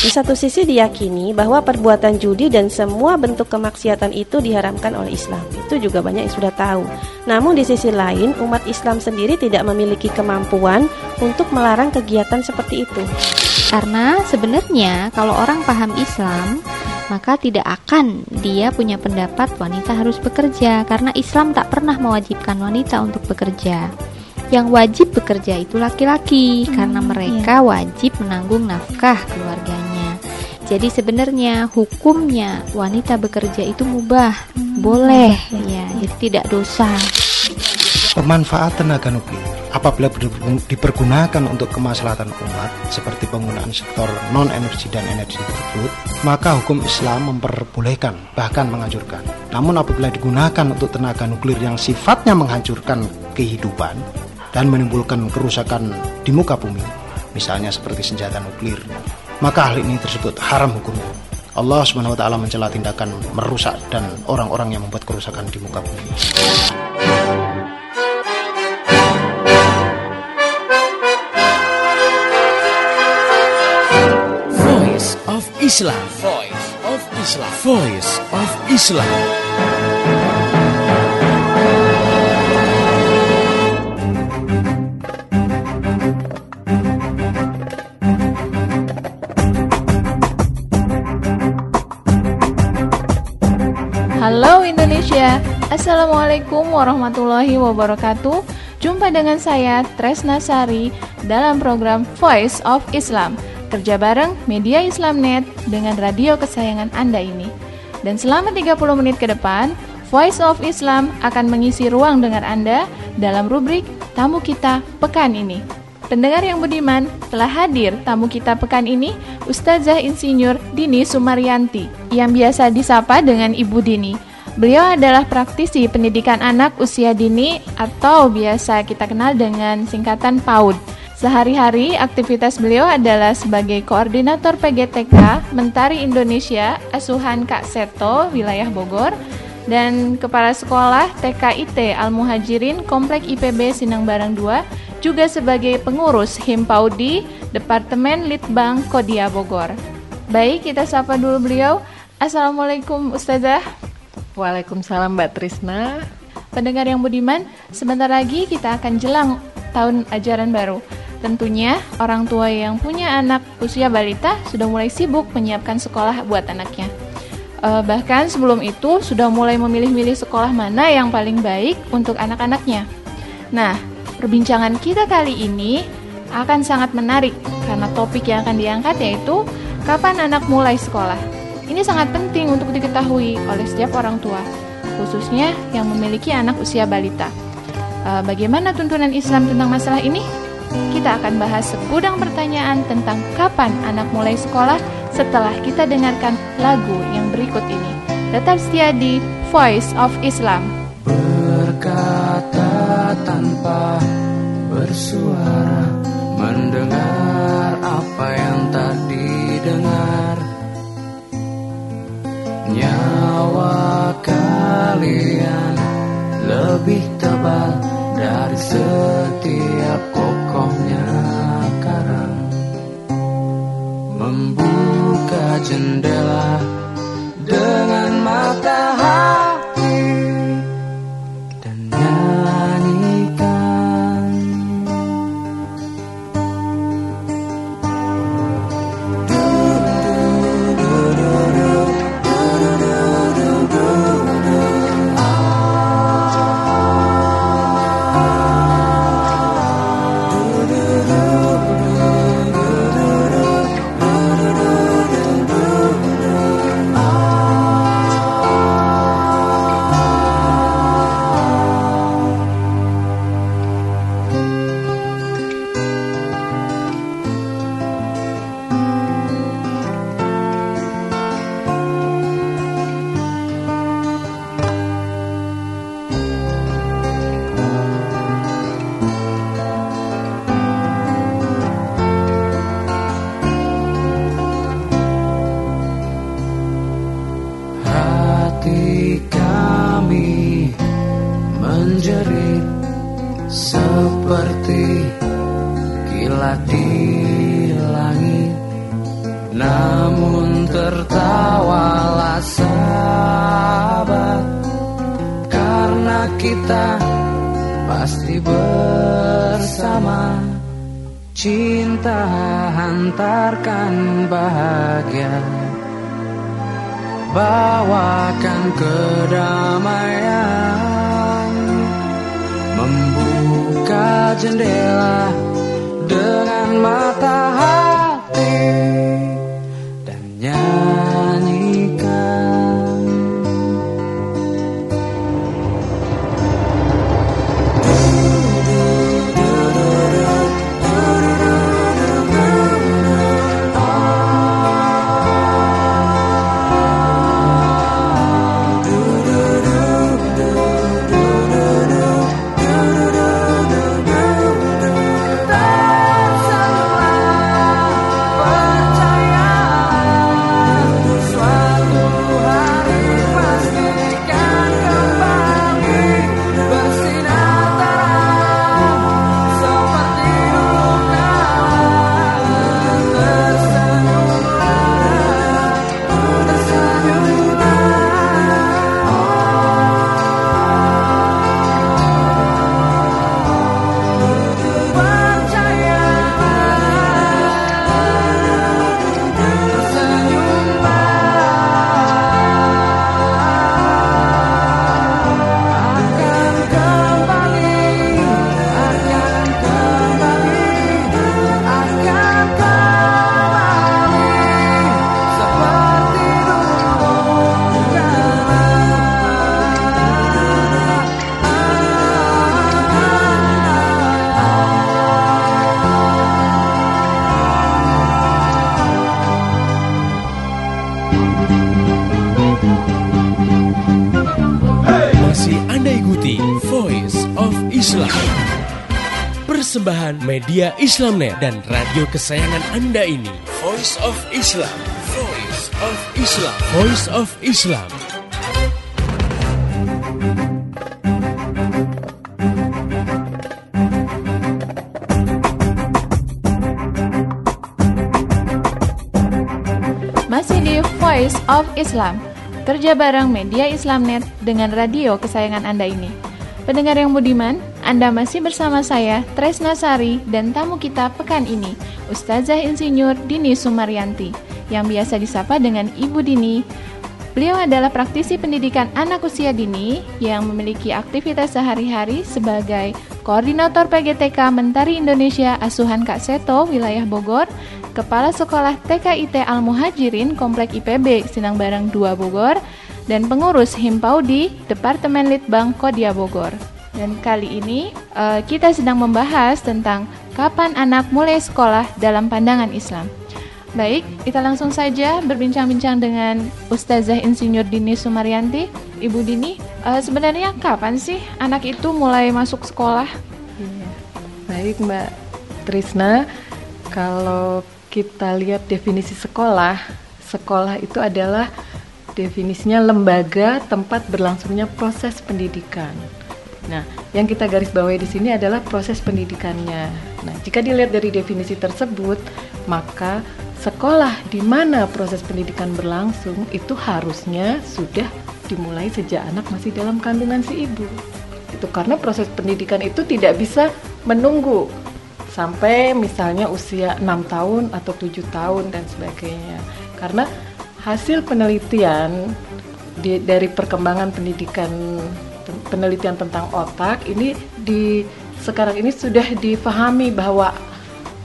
Di satu sisi diyakini bahwa perbuatan judi dan semua bentuk kemaksiatan itu diharamkan oleh Islam. Itu juga banyak yang sudah tahu. Namun di sisi lain, umat Islam sendiri tidak memiliki kemampuan untuk melarang kegiatan seperti itu. Karena sebenarnya kalau orang paham Islam, maka tidak akan dia punya pendapat wanita harus bekerja karena Islam tak pernah mewajibkan wanita untuk bekerja. Yang wajib bekerja itu laki-laki hmm, karena mereka iya. wajib menanggung nafkah keluarganya. Jadi sebenarnya hukumnya wanita bekerja itu mubah, hmm, boleh ya, jadi tidak dosa. Pemanfaatan tenaga nuklir apabila dipergunakan untuk kemaslahatan umat seperti penggunaan sektor non energi dan energi tersebut, maka hukum Islam memperbolehkan bahkan menganjurkan. Namun apabila digunakan untuk tenaga nuklir yang sifatnya menghancurkan kehidupan, dan menimbulkan kerusakan di muka bumi, misalnya seperti senjata nuklir, maka hal ini tersebut haram hukumnya. Allah Subhanahu wa taala mencela tindakan merusak dan orang-orang yang membuat kerusakan di muka bumi. Voice of Islam. Voice of Islam. Voice of Islam. Assalamualaikum warahmatullahi wabarakatuh. Jumpa dengan saya Tresna Sari dalam program Voice of Islam. Kerja bareng Media Islamnet dengan radio kesayangan Anda ini. Dan selama 30 menit ke depan Voice of Islam akan mengisi ruang dengar Anda dalam rubrik Tamu Kita Pekan ini. Pendengar yang budiman, telah hadir tamu kita pekan ini, Ustazah Insinyur Dini Sumaryanti, yang biasa disapa dengan Ibu Dini. Beliau adalah praktisi pendidikan anak usia dini atau biasa kita kenal dengan singkatan PAUD. Sehari-hari aktivitas beliau adalah sebagai koordinator PGTK Mentari Indonesia Asuhan Kak Seto, wilayah Bogor, dan Kepala Sekolah TKIT Al-Muhajirin Komplek IPB Sinang Barang 2 juga sebagai pengurus Himpaudi Departemen Litbang Kodia Bogor. Baik, kita sapa dulu beliau. Assalamualaikum Ustazah. Waalaikumsalam Mbak Trisna. Pendengar yang budiman, sebentar lagi kita akan jelang tahun ajaran baru. Tentunya orang tua yang punya anak usia balita sudah mulai sibuk menyiapkan sekolah buat anaknya. Uh, bahkan sebelum itu sudah mulai memilih-milih sekolah mana yang paling baik untuk anak-anaknya. Nah, Perbincangan kita kali ini akan sangat menarik karena topik yang akan diangkat yaitu kapan anak mulai sekolah. Ini sangat penting untuk diketahui oleh setiap orang tua, khususnya yang memiliki anak usia balita. Eh, bagaimana tuntunan Islam tentang masalah ini? Kita akan bahas segudang pertanyaan tentang kapan anak mulai sekolah setelah kita dengarkan lagu yang berikut ini. Tetap setia di Voice of Islam berkata tanpa bersuara Mendengar apa yang tak Nyawa kalian lebih tebal dari setiap kokohnya karang. Membuka jendela dengan matahari kita pasti bersama. Cinta hantarkan bahagia. Bawakan kedamaian. Membuka jendela dengan mata hati Persembahan media Islamnet dan radio kesayangan Anda ini. Voice of Islam. Voice of Islam. Voice of Islam. Masih di Voice of Islam, kerja bareng media Islamnet dengan radio kesayangan Anda ini. Pendengar yang budiman, Anda masih bersama saya, Tresna Sari, dan tamu kita pekan ini, Ustazah Insinyur Dini Sumaryanti, yang biasa disapa dengan Ibu Dini. Beliau adalah praktisi pendidikan anak usia dini yang memiliki aktivitas sehari-hari sebagai Koordinator PGTK Mentari Indonesia Asuhan Kak Seto, wilayah Bogor, Kepala Sekolah TKIT Al-Muhajirin Komplek IPB Sinang Barang 2 Bogor, dan pengurus Himpaudi Departemen Litbang Kodia Bogor. Dan kali ini eh, kita sedang membahas tentang kapan anak mulai sekolah dalam pandangan Islam. Baik, kita langsung saja berbincang-bincang dengan Ustazah Insinyur Dini Sumaryanti. Ibu Dini, eh, sebenarnya kapan sih anak itu mulai masuk sekolah? Iya. Baik Mbak Trisna, kalau kita lihat definisi sekolah, sekolah itu adalah definisinya lembaga tempat berlangsungnya proses pendidikan. Nah, yang kita garis bawahi di sini adalah proses pendidikannya. Nah, jika dilihat dari definisi tersebut, maka sekolah di mana proses pendidikan berlangsung itu harusnya sudah dimulai sejak anak masih dalam kandungan si ibu. Itu karena proses pendidikan itu tidak bisa menunggu sampai misalnya usia 6 tahun atau 7 tahun dan sebagainya. Karena hasil penelitian di- dari perkembangan pendidikan penelitian tentang otak ini di sekarang ini sudah difahami bahwa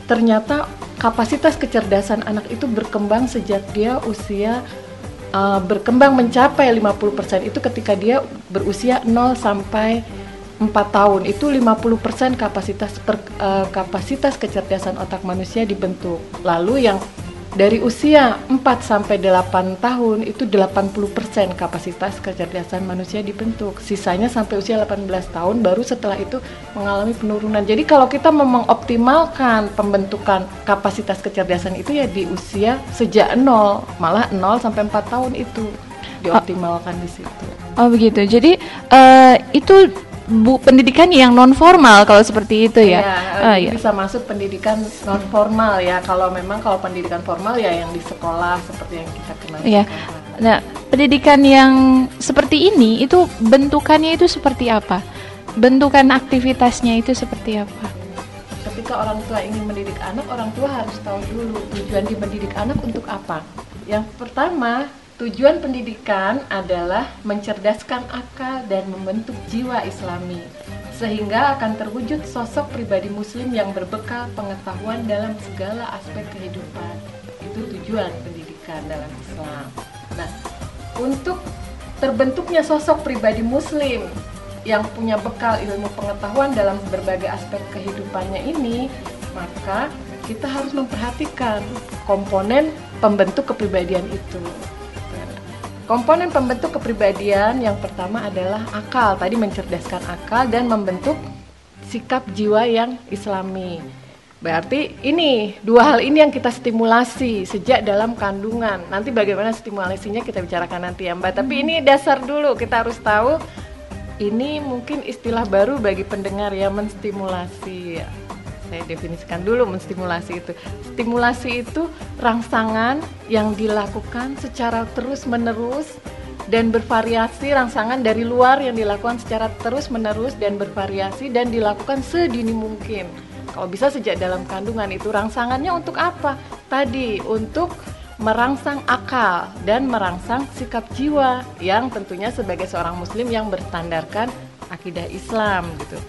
ternyata kapasitas kecerdasan anak itu berkembang sejak dia usia uh, berkembang mencapai 50% itu ketika dia berusia 0 sampai 4 tahun itu 50% kapasitas per- uh, kapasitas kecerdasan otak manusia dibentuk. Lalu yang dari usia 4 sampai 8 tahun itu 80% kapasitas kecerdasan manusia dibentuk. Sisanya sampai usia 18 tahun baru setelah itu mengalami penurunan. Jadi kalau kita memang optimalkan pembentukan kapasitas kecerdasan itu ya di usia sejak 0, malah 0 sampai 4 tahun itu dioptimalkan di situ. Oh begitu. Jadi eh, itu bu pendidikan yang non formal kalau seperti itu ya. Ya, Ah, jadi ya. bisa masuk pendidikan non formal ya. Kalau memang kalau pendidikan formal ya yang di sekolah seperti yang kita kenal. Iya. sekarang. Nah, pendidikan yang seperti ini itu bentukannya itu seperti apa? Bentukan aktivitasnya itu seperti apa? Ketika orang tua ingin mendidik anak, orang tua harus tahu dulu tujuan di mendidik anak untuk apa. Yang pertama, tujuan pendidikan adalah mencerdaskan akal dan membentuk jiwa Islami sehingga akan terwujud sosok pribadi muslim yang berbekal pengetahuan dalam segala aspek kehidupan. Itu tujuan pendidikan dalam Islam. Nah, untuk terbentuknya sosok pribadi muslim yang punya bekal ilmu pengetahuan dalam berbagai aspek kehidupannya ini, maka kita harus memperhatikan komponen pembentuk kepribadian itu. Komponen pembentuk kepribadian yang pertama adalah akal, tadi mencerdaskan akal dan membentuk sikap jiwa yang islami. Berarti ini dua hal ini yang kita stimulasi sejak dalam kandungan. Nanti bagaimana stimulasinya kita bicarakan nanti ya Mbak. Tapi ini dasar dulu kita harus tahu ini mungkin istilah baru bagi pendengar ya menstimulasi. Saya definisikan dulu menstimulasi itu. Stimulasi itu rangsangan yang dilakukan secara terus-menerus dan bervariasi rangsangan dari luar yang dilakukan secara terus-menerus dan bervariasi dan dilakukan sedini mungkin. Kalau bisa sejak dalam kandungan itu rangsangannya untuk apa? Tadi untuk merangsang akal dan merangsang sikap jiwa yang tentunya sebagai seorang muslim yang berstandarkan akidah Islam gitu.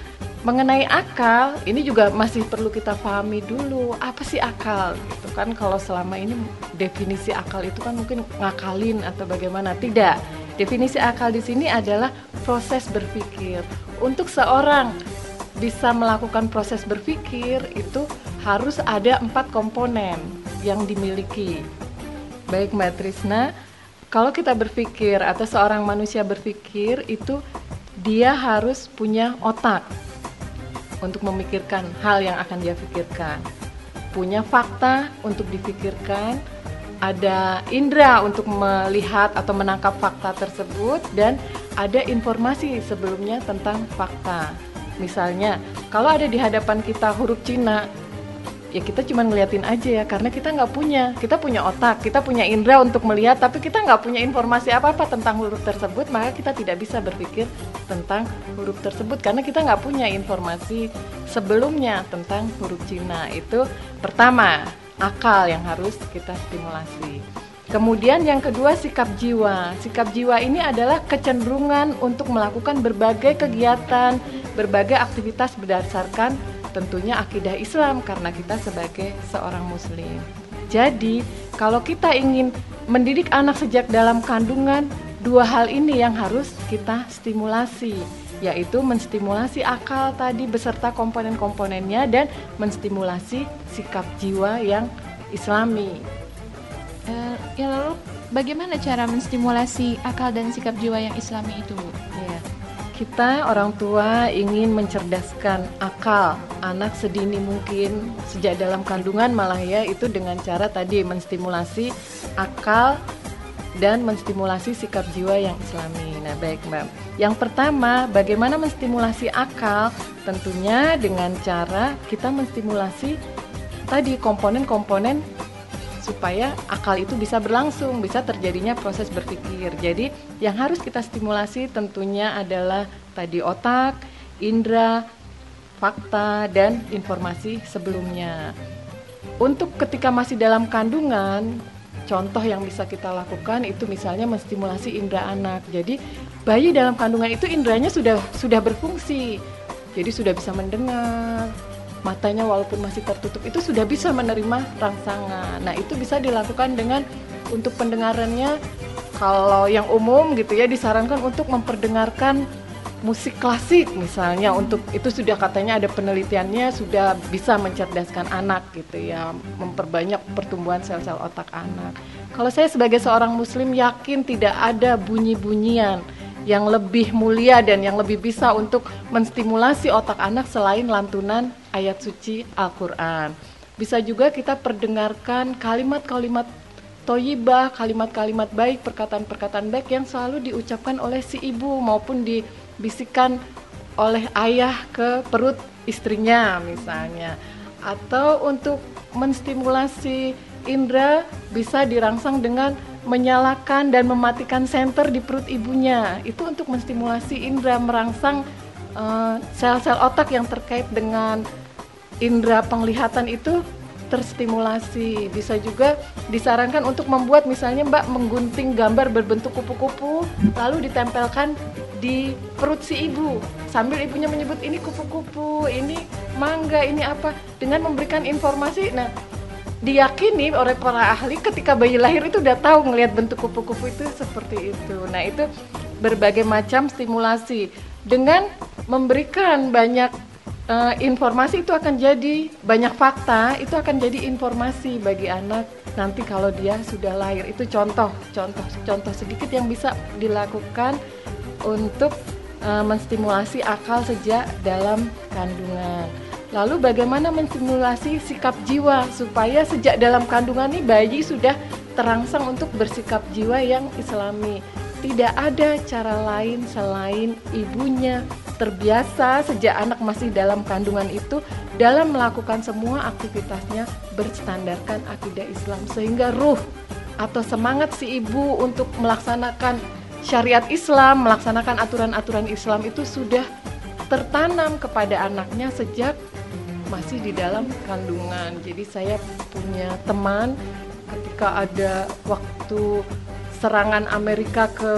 Mengenai akal, ini juga masih perlu kita pahami dulu apa sih akal gitu kan kalau selama ini definisi akal itu kan mungkin ngakalin atau bagaimana tidak. Definisi akal di sini adalah proses berpikir. Untuk seorang bisa melakukan proses berpikir itu harus ada empat komponen yang dimiliki. Baik Mbak Trisna, kalau kita berpikir atau seorang manusia berpikir itu dia harus punya otak untuk memikirkan hal yang akan dia pikirkan. Punya fakta untuk dipikirkan, ada indera untuk melihat atau menangkap fakta tersebut dan ada informasi sebelumnya tentang fakta. Misalnya, kalau ada di hadapan kita huruf Cina, ya kita cuma ngeliatin aja ya karena kita nggak punya. Kita punya otak kita punya indera untuk melihat tapi kita nggak punya informasi apa apa tentang huruf tersebut maka kita tidak bisa berpikir tentang huruf tersebut karena kita nggak punya informasi sebelumnya tentang huruf Cina. Itu pertama akal yang harus kita stimulasi. Kemudian yang kedua sikap jiwa. Sikap jiwa ini adalah kecenderungan untuk melakukan berbagai kegiatan, berbagai aktivitas berdasarkan tentunya akidah Islam karena kita sebagai seorang muslim. Jadi, kalau kita ingin mendidik anak sejak dalam kandungan, dua hal ini yang harus kita stimulasi, yaitu menstimulasi akal tadi beserta komponen-komponennya dan menstimulasi sikap jiwa yang islami. Eh, ya lalu bagaimana cara menstimulasi akal dan sikap jiwa yang islami itu, Bu? Iya. Kita orang tua ingin mencerdaskan akal anak sedini mungkin sejak dalam kandungan malah ya itu dengan cara tadi menstimulasi akal dan menstimulasi sikap jiwa yang islami. Nah, baik Mbak. Yang pertama, bagaimana menstimulasi akal? Tentunya dengan cara kita menstimulasi tadi komponen-komponen supaya akal itu bisa berlangsung, bisa terjadinya proses berpikir. Jadi, yang harus kita stimulasi tentunya adalah tadi otak, indera, fakta, dan informasi sebelumnya. Untuk ketika masih dalam kandungan, contoh yang bisa kita lakukan itu misalnya menstimulasi indera anak. Jadi, bayi dalam kandungan itu inderanya sudah sudah berfungsi. Jadi sudah bisa mendengar, matanya walaupun masih tertutup itu sudah bisa menerima rangsangan. Nah, itu bisa dilakukan dengan untuk pendengarannya kalau yang umum gitu ya disarankan untuk memperdengarkan musik klasik misalnya untuk itu sudah katanya ada penelitiannya sudah bisa mencerdaskan anak gitu ya, memperbanyak pertumbuhan sel-sel otak anak. Kalau saya sebagai seorang muslim yakin tidak ada bunyi-bunyian yang lebih mulia dan yang lebih bisa untuk menstimulasi otak anak selain lantunan ayat suci Al-Quran. Bisa juga kita perdengarkan kalimat-kalimat toyibah, kalimat-kalimat baik, perkataan-perkataan baik yang selalu diucapkan oleh si ibu maupun dibisikkan oleh ayah ke perut istrinya misalnya atau untuk menstimulasi indera bisa dirangsang dengan menyalakan dan mematikan senter di perut ibunya itu untuk menstimulasi indera merangsang eh, sel-sel otak yang terkait dengan indera penglihatan itu terstimulasi. Bisa juga disarankan untuk membuat misalnya Mbak menggunting gambar berbentuk kupu-kupu lalu ditempelkan di perut si ibu sambil ibunya menyebut ini kupu-kupu, ini mangga, ini apa dengan memberikan informasi. Nah, diyakini oleh para ahli ketika bayi lahir itu udah tahu ngelihat bentuk kupu-kupu itu seperti itu. Nah, itu berbagai macam stimulasi dengan memberikan banyak eh, informasi itu akan jadi banyak fakta itu akan jadi informasi bagi anak nanti kalau dia sudah lahir itu contoh contoh contoh sedikit yang bisa dilakukan untuk eh, menstimulasi akal sejak dalam kandungan. Lalu bagaimana menstimulasi sikap jiwa supaya sejak dalam kandungan ini bayi sudah terangsang untuk bersikap jiwa yang islami. Tidak ada cara lain selain ibunya terbiasa sejak anak masih dalam kandungan itu dalam melakukan semua aktivitasnya berstandarkan akidah Islam sehingga ruh atau semangat si ibu untuk melaksanakan syariat Islam, melaksanakan aturan-aturan Islam itu sudah tertanam kepada anaknya sejak masih di dalam kandungan. Jadi saya punya teman ketika ada waktu serangan Amerika ke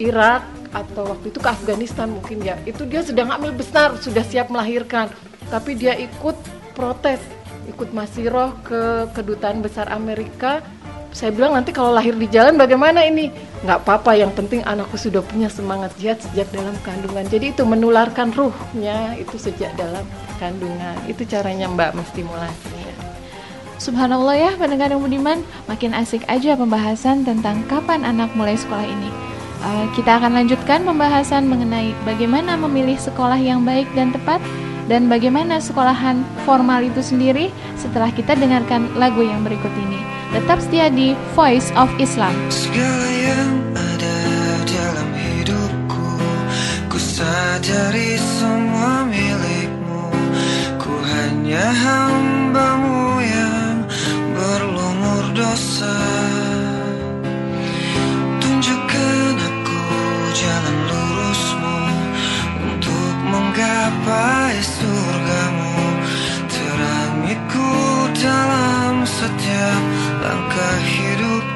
Irak atau waktu itu ke Afghanistan mungkin ya. Itu dia sedang hamil besar, sudah siap melahirkan. Tapi dia ikut protes, ikut masiroh ke kedutaan besar Amerika. Saya bilang nanti kalau lahir di jalan bagaimana ini? Nggak apa-apa, yang penting anakku sudah punya semangat jihad sejak dalam kandungan. Jadi itu menularkan ruhnya itu sejak dalam kandungan. Itu caranya Mbak menstimulasinya. Subhanallah ya pendengar yang budiman, makin asik aja pembahasan tentang kapan anak mulai sekolah ini. Uh, kita akan lanjutkan pembahasan mengenai bagaimana memilih sekolah yang baik dan tepat dan bagaimana sekolahan formal itu sendiri setelah kita dengarkan lagu yang berikut ini. Tetap setia di Voice of Islam. Segala yang ada dalam hidupku Ku sadari semua milikmu Ku hanya hambamu yang berlumur dosa Tunjukkan aku jalan lurusmu Untuk menggapai surgamu. Terangiku dalam setiap langkah hidupku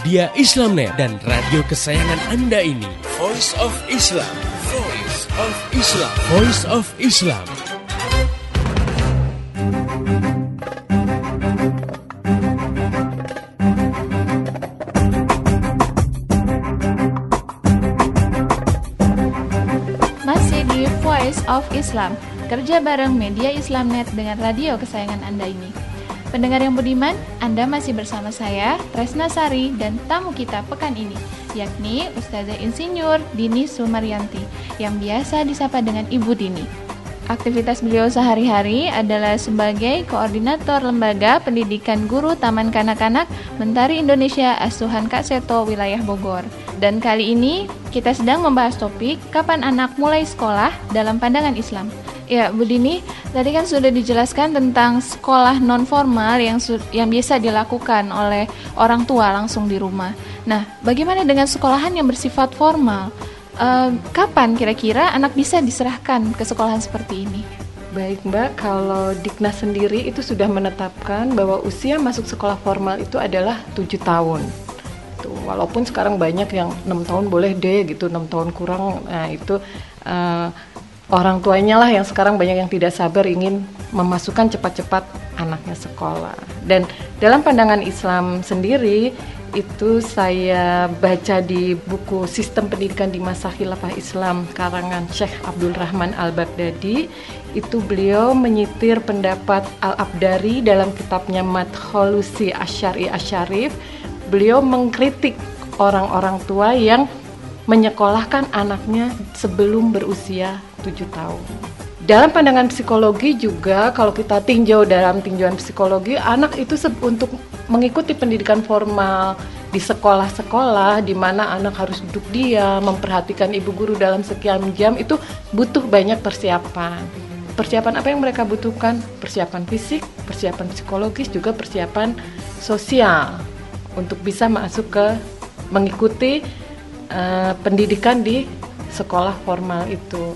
media Islamnet dan radio kesayangan Anda ini. Voice of Islam. Voice of Islam. Voice of Islam. Masih di Voice of Islam, kerja bareng media Islamnet dengan radio kesayangan Anda ini. Pendengar yang budiman, Anda masih bersama saya, Tresna Sari, dan tamu kita pekan ini, yakni Ustazah Insinyur Dini Sumaryanti, yang biasa disapa dengan Ibu Dini. Aktivitas beliau sehari-hari adalah sebagai koordinator lembaga pendidikan guru Taman Kanak-Kanak Mentari Indonesia Asuhan Kak Seto wilayah Bogor. Dan kali ini kita sedang membahas topik kapan anak mulai sekolah dalam pandangan Islam. Ya, Bu Dini, tadi kan sudah dijelaskan tentang sekolah non formal yang yang biasa dilakukan oleh orang tua langsung di rumah. Nah, bagaimana dengan sekolahan yang bersifat formal? Eh, kapan kira-kira anak bisa diserahkan ke sekolahan seperti ini? Baik Mbak, kalau Diknas sendiri itu sudah menetapkan bahwa usia masuk sekolah formal itu adalah 7 tahun. Tuh, walaupun sekarang banyak yang enam tahun boleh deh gitu, enam tahun kurang, nah itu eh, orang tuanya lah yang sekarang banyak yang tidak sabar ingin memasukkan cepat-cepat anaknya sekolah. Dan dalam pandangan Islam sendiri itu saya baca di buku Sistem Pendidikan di Masa Khilafah Islam karangan Syekh Abdul Rahman Al-Baghdadi itu beliau menyitir pendapat Al-Abdari dalam kitabnya Madkholusi Asyari Asyarif beliau mengkritik orang-orang tua yang menyekolahkan anaknya sebelum berusia 7 tahun. Dalam pandangan psikologi juga kalau kita tinjau dalam tinjauan psikologi anak itu untuk mengikuti pendidikan formal di sekolah-sekolah di mana anak harus duduk diam, memperhatikan ibu guru dalam sekian jam itu butuh banyak persiapan. Persiapan apa yang mereka butuhkan? Persiapan fisik, persiapan psikologis, juga persiapan sosial untuk bisa masuk ke mengikuti eh, pendidikan di sekolah formal itu.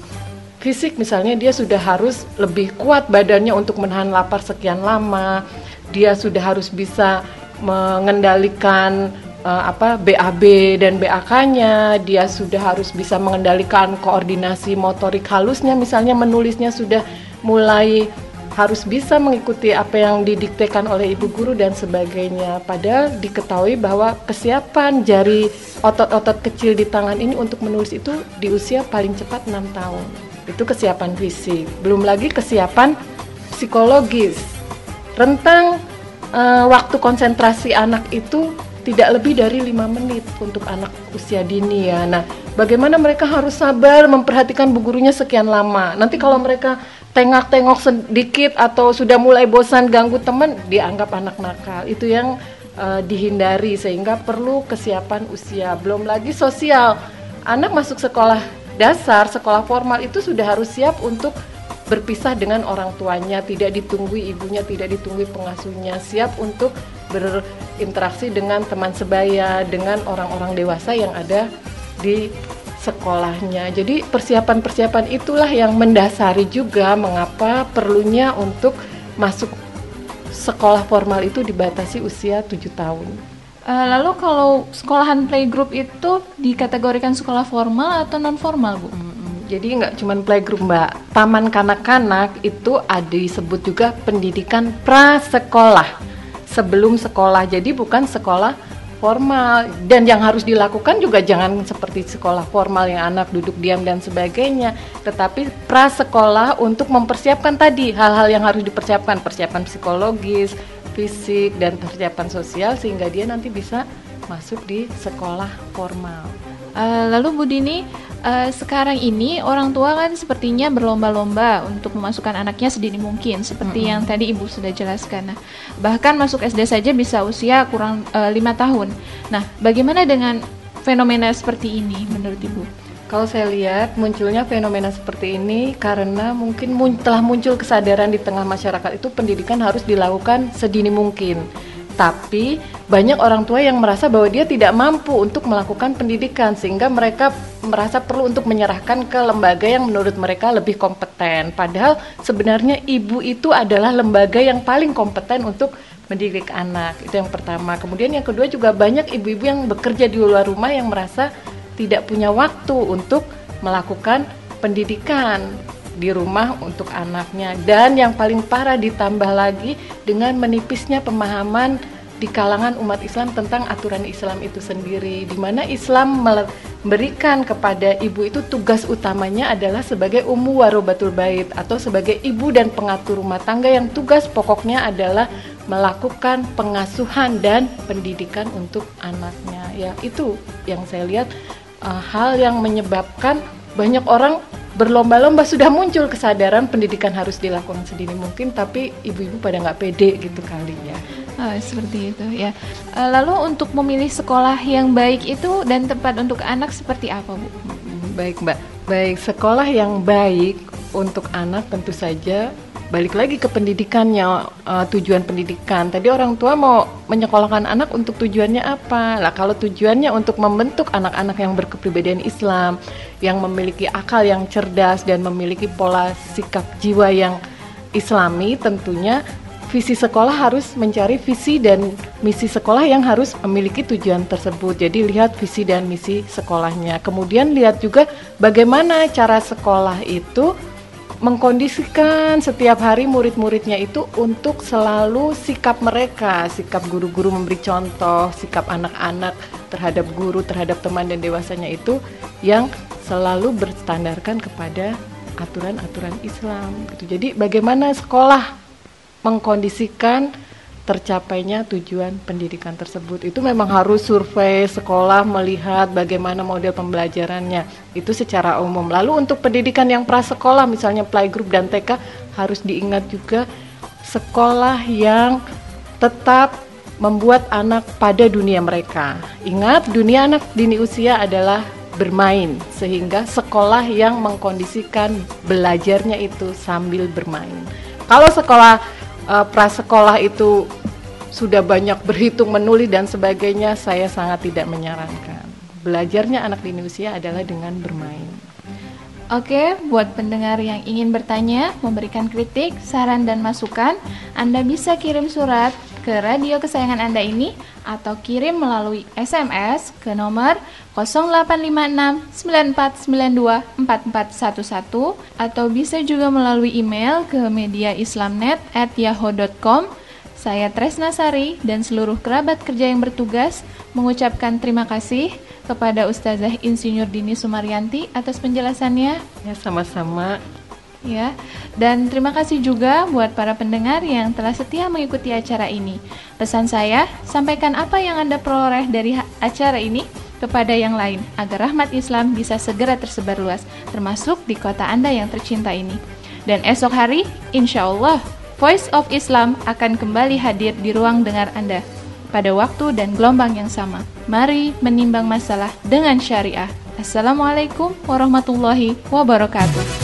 Fisik misalnya dia sudah harus lebih kuat badannya untuk menahan lapar sekian lama. Dia sudah harus bisa mengendalikan eh, apa BAB dan BAK-nya. Dia sudah harus bisa mengendalikan koordinasi motorik halusnya misalnya menulisnya sudah mulai harus bisa mengikuti apa yang didiktekan oleh ibu guru dan sebagainya. Padahal diketahui bahwa kesiapan jari otot-otot kecil di tangan ini untuk menulis itu di usia paling cepat 6 tahun. Itu kesiapan fisik. Belum lagi kesiapan psikologis. Rentang eh, waktu konsentrasi anak itu tidak lebih dari lima menit untuk anak usia dini ya. Nah, bagaimana mereka harus sabar memperhatikan bu gurunya sekian lama. Nanti kalau mereka tengok-tengok sedikit atau sudah mulai bosan ganggu teman, dianggap anak nakal. Itu yang eh, dihindari sehingga perlu kesiapan usia. Belum lagi sosial. Anak masuk sekolah dasar, sekolah formal itu sudah harus siap untuk berpisah dengan orang tuanya, tidak ditunggui ibunya, tidak ditunggui pengasuhnya, siap untuk berinteraksi dengan teman sebaya, dengan orang-orang dewasa yang ada di sekolahnya. Jadi persiapan-persiapan itulah yang mendasari juga mengapa perlunya untuk masuk sekolah formal itu dibatasi usia 7 tahun. Eh, lalu kalau sekolahan playgroup itu dikategorikan sekolah formal atau non formal, Bu? Jadi nggak cuma playgroup mbak, taman kanak-kanak itu ada disebut juga pendidikan prasekolah. Sebelum sekolah. Jadi bukan sekolah formal. Dan yang harus dilakukan juga jangan seperti sekolah formal yang anak duduk diam dan sebagainya, tetapi prasekolah untuk mempersiapkan tadi hal-hal yang harus dipersiapkan, persiapan psikologis, fisik dan persiapan sosial sehingga dia nanti bisa masuk di sekolah formal. Eh, lalu Bu Dini, eh, sekarang ini orang tua kan sepertinya berlomba-lomba untuk memasukkan anaknya sedini mungkin, seperti yang tadi Ibu sudah jelaskan. Nah, bahkan masuk SD saja bisa usia kurang eh, lima tahun. Nah, bagaimana dengan fenomena seperti ini menurut Ibu? Kalau saya lihat munculnya fenomena seperti ini karena mungkin mun- telah muncul kesadaran di tengah masyarakat itu pendidikan harus dilakukan sedini mungkin. Tapi banyak orang tua yang merasa bahwa dia tidak mampu untuk melakukan pendidikan sehingga mereka merasa perlu untuk menyerahkan ke lembaga yang menurut mereka lebih kompeten. Padahal sebenarnya ibu itu adalah lembaga yang paling kompeten untuk mendidik anak itu yang pertama kemudian yang kedua juga banyak ibu-ibu yang bekerja di luar rumah yang merasa tidak punya waktu untuk melakukan pendidikan di rumah untuk anaknya dan yang paling parah ditambah lagi dengan menipisnya pemahaman di kalangan umat Islam tentang aturan Islam itu sendiri di mana Islam memberikan kepada ibu itu tugas utamanya adalah sebagai ummu warobatul bait atau sebagai ibu dan pengatur rumah tangga yang tugas pokoknya adalah melakukan pengasuhan dan pendidikan untuk anaknya. Ya, itu yang saya lihat uh, hal yang menyebabkan banyak orang berlomba-lomba sudah muncul kesadaran pendidikan harus dilakukan sedini mungkin, tapi ibu-ibu pada nggak pede gitu kali ya. Oh, seperti itu ya. Uh, lalu untuk memilih sekolah yang baik itu dan tempat untuk anak seperti apa, Bu? Baik, Mbak. Baik, sekolah yang baik untuk anak tentu saja balik lagi ke pendidikannya uh, tujuan pendidikan tadi orang tua mau menyekolahkan anak untuk tujuannya apa lah kalau tujuannya untuk membentuk anak-anak yang berkepribadian Islam yang memiliki akal yang cerdas dan memiliki pola sikap jiwa yang Islami tentunya visi sekolah harus mencari visi dan misi sekolah yang harus memiliki tujuan tersebut. Jadi lihat visi dan misi sekolahnya. Kemudian lihat juga bagaimana cara sekolah itu mengkondisikan setiap hari murid-muridnya itu untuk selalu sikap mereka, sikap guru-guru memberi contoh, sikap anak-anak terhadap guru, terhadap teman dan dewasanya itu yang selalu berstandarkan kepada aturan-aturan Islam. Gitu. Jadi bagaimana sekolah mengkondisikan tercapainya tujuan pendidikan tersebut. Itu memang harus survei sekolah melihat bagaimana model pembelajarannya. Itu secara umum. Lalu untuk pendidikan yang prasekolah misalnya playgroup dan TK harus diingat juga sekolah yang tetap membuat anak pada dunia mereka. Ingat dunia anak dini usia adalah bermain sehingga sekolah yang mengkondisikan belajarnya itu sambil bermain. Kalau sekolah uh, prasekolah itu sudah banyak berhitung menulis dan sebagainya, saya sangat tidak menyarankan. Belajarnya anak di usia adalah dengan bermain. Oke, buat pendengar yang ingin bertanya, memberikan kritik, saran, dan masukan, Anda bisa kirim surat ke radio kesayangan Anda ini atau kirim melalui SMS ke nomor 0856 atau bisa juga melalui email ke mediaislamnet@yahoo.com. Saya Tresna Sari dan seluruh kerabat kerja yang bertugas mengucapkan terima kasih kepada Ustazah Insinyur Dini Sumaryanti atas penjelasannya. Ya, sama-sama ya. Dan terima kasih juga buat para pendengar yang telah setia mengikuti acara ini. Pesan saya, sampaikan apa yang Anda peroleh dari acara ini kepada yang lain agar rahmat Islam bisa segera tersebar luas, termasuk di kota Anda yang tercinta ini. Dan esok hari, insya Allah, Voice of Islam akan kembali hadir di ruang dengar Anda pada waktu dan gelombang yang sama. Mari menimbang masalah dengan syariah. Assalamualaikum warahmatullahi wabarakatuh.